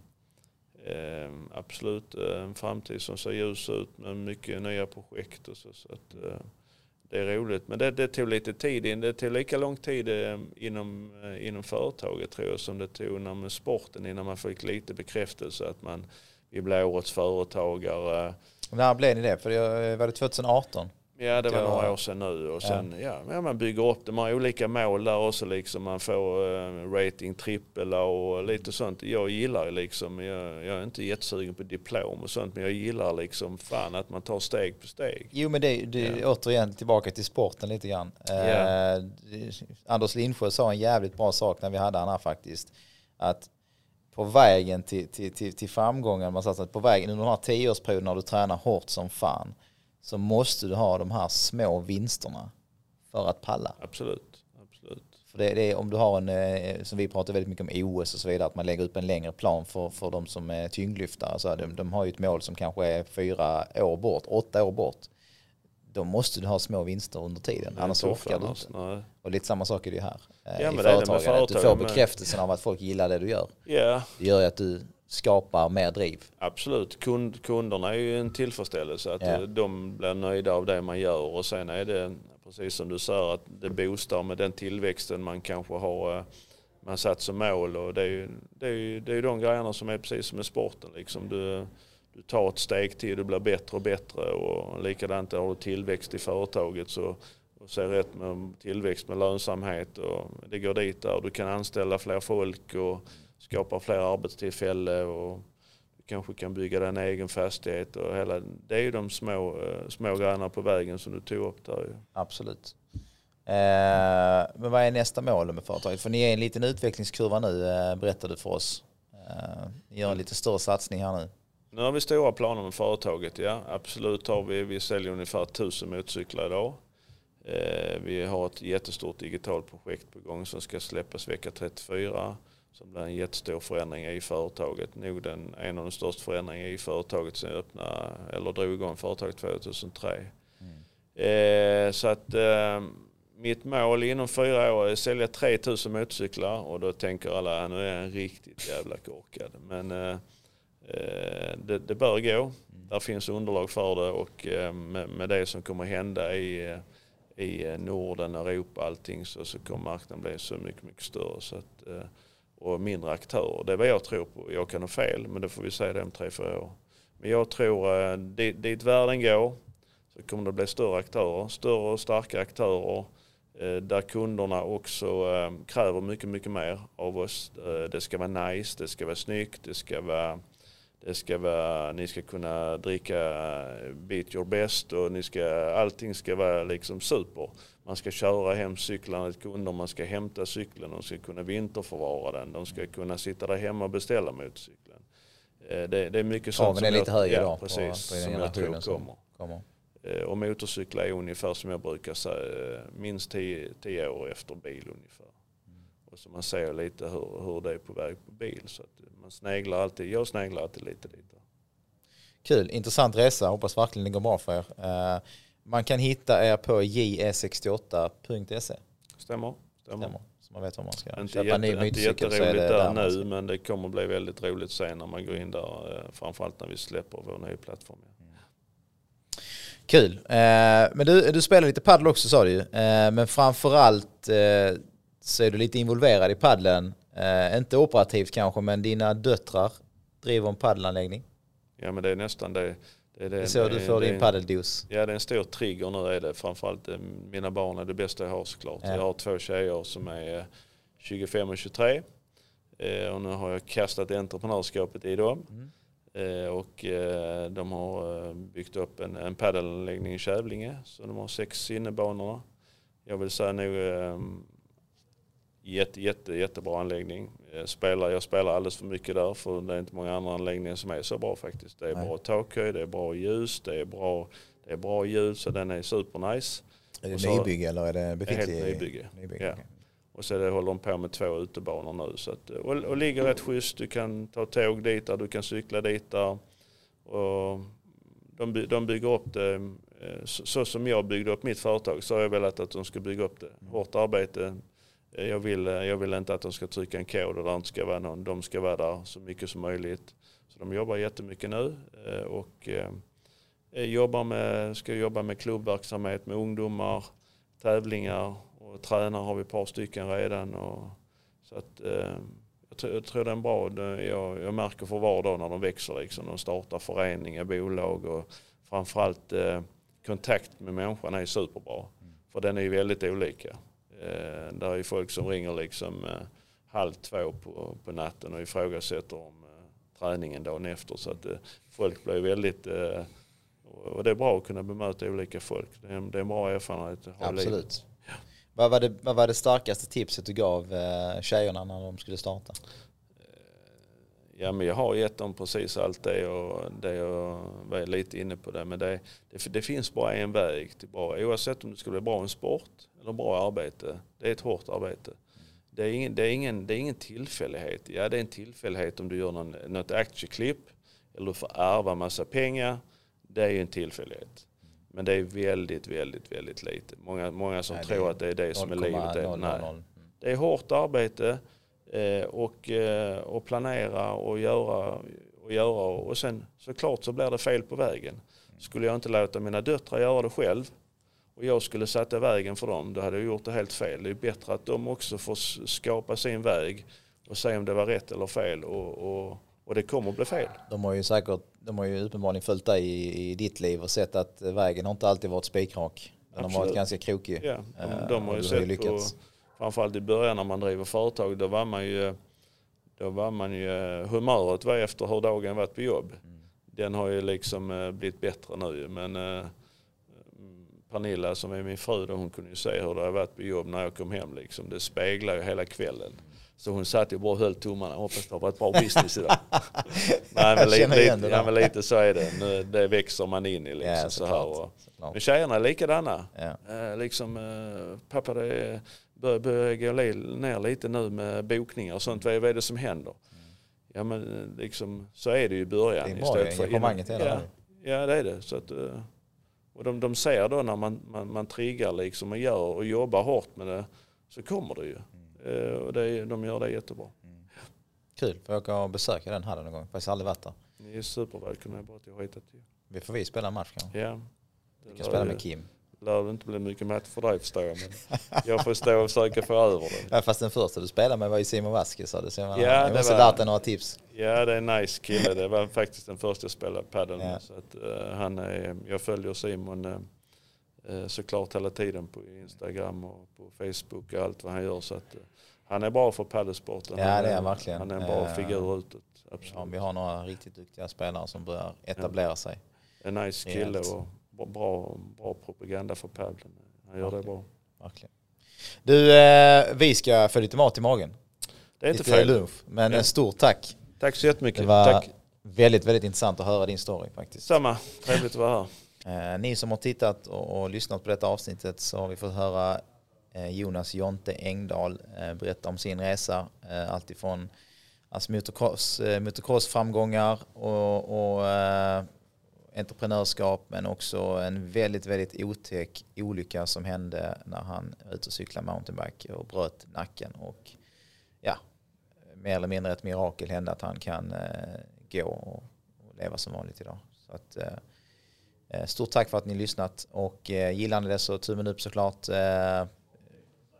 eh, eh, absolut en framtid som ser ljus ut med mycket nya projekt. Och så, så att, eh, det är roligt. Men det, det tog lite tid. In. Det tog lika lång tid ehm, inom, eh, inom företaget tror jag som det tog inom sporten innan man fick lite bekräftelse att man vi blev årets företagare. När blev ni det? För det eh, var det 2018? Ja det var några år sedan nu och sen ja. ja man bygger upp det. Man har olika mål där också liksom. Man får uh, rating trippel och lite sånt. Jag gillar liksom, jag, jag, är inte jättesugen på diplom och sånt men jag gillar liksom fan att man tar steg på steg. Jo men det, det ja. återigen tillbaka till sporten lite grann. Ja. Uh, Anders Lindsjö sa en jävligt bra sak när vi hade han här faktiskt. Att på vägen till, till, till, till framgången, man satsat på vägen under den här tioårsperioden när du tränar hårt som fan så måste du ha de här små vinsterna för att palla. Absolut. Absolut. För det, det är, om du har en, eh, som vi pratar väldigt mycket om OS och så vidare, att man lägger upp en längre plan för, för de som är tyngdlyftare. Så de, de har ju ett mål som kanske är fyra år bort, åtta år bort. Då måste du ha små vinster under tiden, annars orkar du inte. Nej. Och lite samma sak är det ju här. Eh, ja, i företagen, du får bekräftelsen av att folk gillar det du gör. Yeah. Det gör ju att du skapar mer driv. Absolut, Kund, kunderna är ju en tillfredsställelse att ja. de blir nöjda av det man gör och sen är det precis som du säger att det boostar med den tillväxten man kanske har eh, man satt som mål och det är ju, det är ju, det är ju de grejerna som är precis som med sporten liksom. Du, du tar ett steg till, du blir bättre och bättre och likadant har du tillväxt i företaget så och ser rätt med tillväxt med lönsamhet och det går dit där. Du kan anställa fler folk och skapar fler arbetstillfällen och du kanske kan bygga din egen fastighet. Och hela, det är ju de små, eh, små grejerna på vägen som du tog upp där. Absolut. Eh, men vad är nästa mål med företaget? För ni är en liten utvecklingskurva nu, eh, berättade du för oss. Ni gör en lite större satsning här nu. Nu har vi stora planer med företaget, ja. Absolut har vi, vi säljer ungefär tusen motorcyklar idag. Vi har ett jättestort digitalt projekt på gång som ska släppas vecka 34 som blir en jättestor förändring i företaget. Nog den, en av de största förändringarna i företaget sen jag öppnade, eller drog igång företaget 2003. Mm. Eh, så att eh, mitt mål inom fyra år är att sälja 3000 motorcyklar och då tänker alla att nu är jag riktigt jävla korkad. Men eh, eh, det, det, bör gå. Mm. Där finns underlag för det och eh, med, med, det som kommer hända i, eh, i Norden, Europa, allting så, så kommer marknaden bli så mycket, mycket större. Så att, och mindre aktörer. Det är vad jag tror på. Jag kan ha fel men det får vi se det om tre, fyra år. Men jag tror eh, att dit, dit världen går så kommer det bli större aktörer, större och starka aktörer eh, där kunderna också eh, kräver mycket, mycket mer av oss. Det ska vara nice, det ska vara snyggt, det ska vara det ska vara, ni ska kunna dricka Beat Your Best och ni ska, allting ska vara liksom super. Man ska köra hem cyklarna till kunder, man ska hämta cykeln, de ska kunna vinterförvara den, de ska kunna sitta där hemma och beställa motorcykeln. Eh, det, det är mycket sånt som, är lite högre ja, då, precis, på, på som jag tror kommer. kommer. Eh, och motorcyklar är ungefär som jag brukar säga, minst tio år efter bil ungefär. Och så man ser lite hur, hur det är på väg på bil. Så att man sneglar alltid, jag sneglar alltid lite dit. Kul, intressant resa, hoppas verkligen det går bra för er. Uh, man kan hitta er på je68.se. Stämmer. Stämmer. Så man vet vad man ska inte köpa jätte, ny motorcykel. Inte jätteroligt där, där nu men det kommer bli väldigt roligt sen när man går in där. Eh, framförallt när vi släpper vår nya plattform. Mm. Kul. Eh, men du, du spelar lite paddel också sa du ju. Eh, men framförallt eh, så är du lite involverad i paddeln. Eh, inte operativt kanske men dina döttrar driver en paddelanläggning. Ja men det är nästan det det är, det, det är så du får din paddeldos. Ja det är en stor trigger nu är det. Framförallt eh, mina barn är det bästa jag har såklart. Ja. Jag har två tjejer som är 25 och 23. Eh, och nu har jag kastat entreprenörskapet i dem. Mm. Eh, och de har byggt upp en, en paddelanläggning i Kävlinge. Så de har sex innebanor. Jag vill säga nog jätte, jätte, jättebra anläggning. Jag spelar, jag spelar alldeles för mycket där för det är inte många andra anläggningar som är så bra faktiskt. Det är Nej. bra takhöjd, det är bra ljus, det är bra, det är bra ljud så den är supernice. Är det nybygge eller är det befintlig? Helt nybygge. nybygge ja. Och så det håller de på med två utebanor nu. Så att, och, och ligger rätt schysst. Du kan ta tåg dit där, du kan cykla dit där. Och de, de bygger upp det eh, så, så, som jag byggde upp mitt företag så har jag velat att de ska bygga upp det. Hårt arbete. Eh, jag vill, eh, jag vill inte att de ska trycka en kod och det inte ska vara någon. De ska vara där så mycket som möjligt. Så de jobbar jättemycket nu och jobbar med, ska jobba med klubbverksamhet med ungdomar, tävlingar och tränare har vi ett par stycken redan. Och, så att, eh, jag, tror, det är en bra, jag, jag märker för var dag när de växer liksom. De startar föreningar, bolag och framförallt eh, kontakt med människan är superbra. Mm. För den är ju väldigt olika. Eh, där är folk som ringer liksom eh, halv två på, på natten och ifrågasätter om eh, träningen dagen efter. Så att eh, folk blir väldigt eh, och det är bra att kunna bemöta olika folk. Det är, det är en bra erfarenhet att ha Absolut. Livet. Vad var, det, vad var det starkaste tipset du gav eh, tjejerna när de skulle starta? Ja men jag har gett dem precis allt det och det jag var lite inne på det. Men det, det, det, finns bara en väg till bra, oavsett om du ska bli bra i en sport eller bra arbete. Det är ett hårt arbete. Det är ingen, det är ingen, det är ingen tillfällighet. Ja det är en tillfällighet om du gör någon, något aktieklipp eller du får ärva massa pengar. Det är ju en tillfällighet. Men det är väldigt, väldigt, väldigt lite. Många, många som Nej, tror att det är det som är livet. Är. Nej. Det är hårt arbete och, eh, och planera och göra, och göra och sen såklart så blir det fel på vägen. Skulle jag inte låta mina döttrar göra det själv och jag skulle sätta vägen för dem, då hade jag gjort det helt fel. Det är bättre att de också får skapa sin väg och se om det var rätt eller fel. Och, och, och det kommer att bli fel. De har ju säkert, de har ju uppenbarligen följt dig i, i ditt liv och sett att vägen har inte alltid varit spikrak. Den har varit ganska krokig. Ja, de, eh, de har ju sett lyckats. På, framförallt i början när man driver företag, då var man ju, då var man ju humöret var efter hur dagen varit på jobb. Mm. Den har ju liksom eh, blivit bättre nu. Men eh, Pernilla som är min fru, då, hon kunde ju se hur det har varit på jobb när jag kom hem. Liksom. Det speglar ju hela kvällen. Så hon satt ju bara och höll tummarna. Hoppas det har varit bra business idag. Nej, men lite, lite, ja, men lite så är det. Nu, det växer man in i. Liksom, ja, så här. Och, men tjejerna är likadana. Ja. Eh, liksom, eh, pappa det börjar, börjar gå ner lite nu med bokningar och sånt. Vad är, vad är det som händer? Mm. Ja men eh, liksom, så är det ju i början. Det är bra engagemanget i ja, ja det är det. Så att, eh, och de, de ser då när man, man, man triggar liksom och gör och jobbar hårt med det så kommer det ju. Eh, och det, de gör det jättebra. Mm. Kul, får jag åka och besöka den hallen någon gång? Faktiskt aldrig varit där. Ni är supervälkomna, bara att jag har hittat till. Vi får vi spela en match kanske? Ja. Vi kan spela med Kim. Lär det inte bli mycket match för dig förstår jag. Men jag får stå och försöka få över det. Ja, fast den första du spelade med var ju Simon Vasquez. Så det, så man, ja, jag måste lärt dig några tips. Ja, det är en nice kille. Det var faktiskt den första jag spelade padel med. Ja. Så att, uh, han är, jag följer Simon uh, såklart hela tiden på Instagram och på Facebook och allt vad han gör. Så att, uh, han är bra för padelsporten. Ja det är han verkligen. Han är en bra uh, figur utåt. Absolut. Ja, vi har några riktigt duktiga spelare som börjar etablera ja. sig. En nice kille och bra, bra propaganda för padeln. Han gör verkligen. det bra. Verkligen. Du, eh, vi ska få lite mat i magen. Det är inte lite fel. lunch. Men ja. stort tack. Tack så jättemycket. Det var tack. väldigt, väldigt intressant att höra din story faktiskt. Samma. Trevligt att vara här. Eh, ni som har tittat och, och lyssnat på detta avsnittet så har vi fått höra Eh, Jonas Jonte Engdahl eh, berättar om sin resa. Alltifrån alltså motocross, motocross-framgångar och, och entreprenörskap men också en väldigt, väldigt otäck olycka som hände när han var ute och cyklade mountainbike och bröt nacken. Och ja, mer eller mindre ett mirakel hände att han kan eh, gå och, leva som vanligt idag. Så att, eh, eh, stort tack för att ni lyssnat och gillar ni det så tummen upp såklart.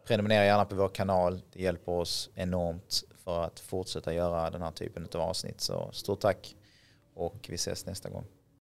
Prenumerera gärna på vår kanal. Det hjälper oss enormt för att fortsätta göra den här typen av avsnitt. Så stort tack och vi ses nästa gång.